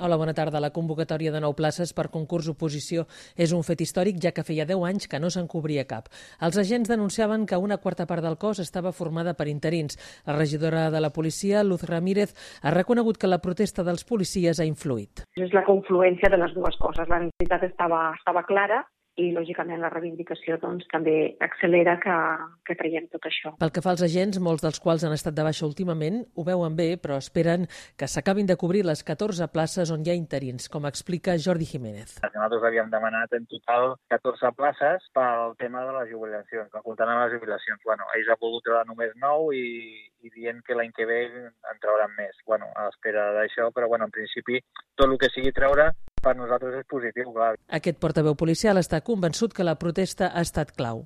Hola, bona tarda. La convocatòria de nou places per concurs oposició és un fet històric, ja que feia 10 anys que no se'n cobria cap. Els agents denunciaven que una quarta part del cos estava formada per interins. La regidora de la policia, Luz Ramírez, ha reconegut que la protesta dels policies ha influït. És la confluència de les dues coses. La necessitat estava, estava clara i, lògicament, la reivindicació doncs, també accelera que, que traiem tot això. Pel que fa als agents, molts dels quals han estat de baixa últimament, ho veuen bé, però esperen que s'acabin de cobrir les 14 places on hi ha interins, com explica Jordi Jiménez. Nosaltres havíem demanat en total 14 places pel tema de les jubilacions, comptant amb les jubilacions. Bueno, ells han volgut treure només 9 i, i dient que l'any que ve en trauran més. Bueno, a l'espera d'això, però bueno, en principi tot el que sigui treure per nosaltres és positiu, clar. Aquest portaveu policial està convençut que la protesta ha estat clau.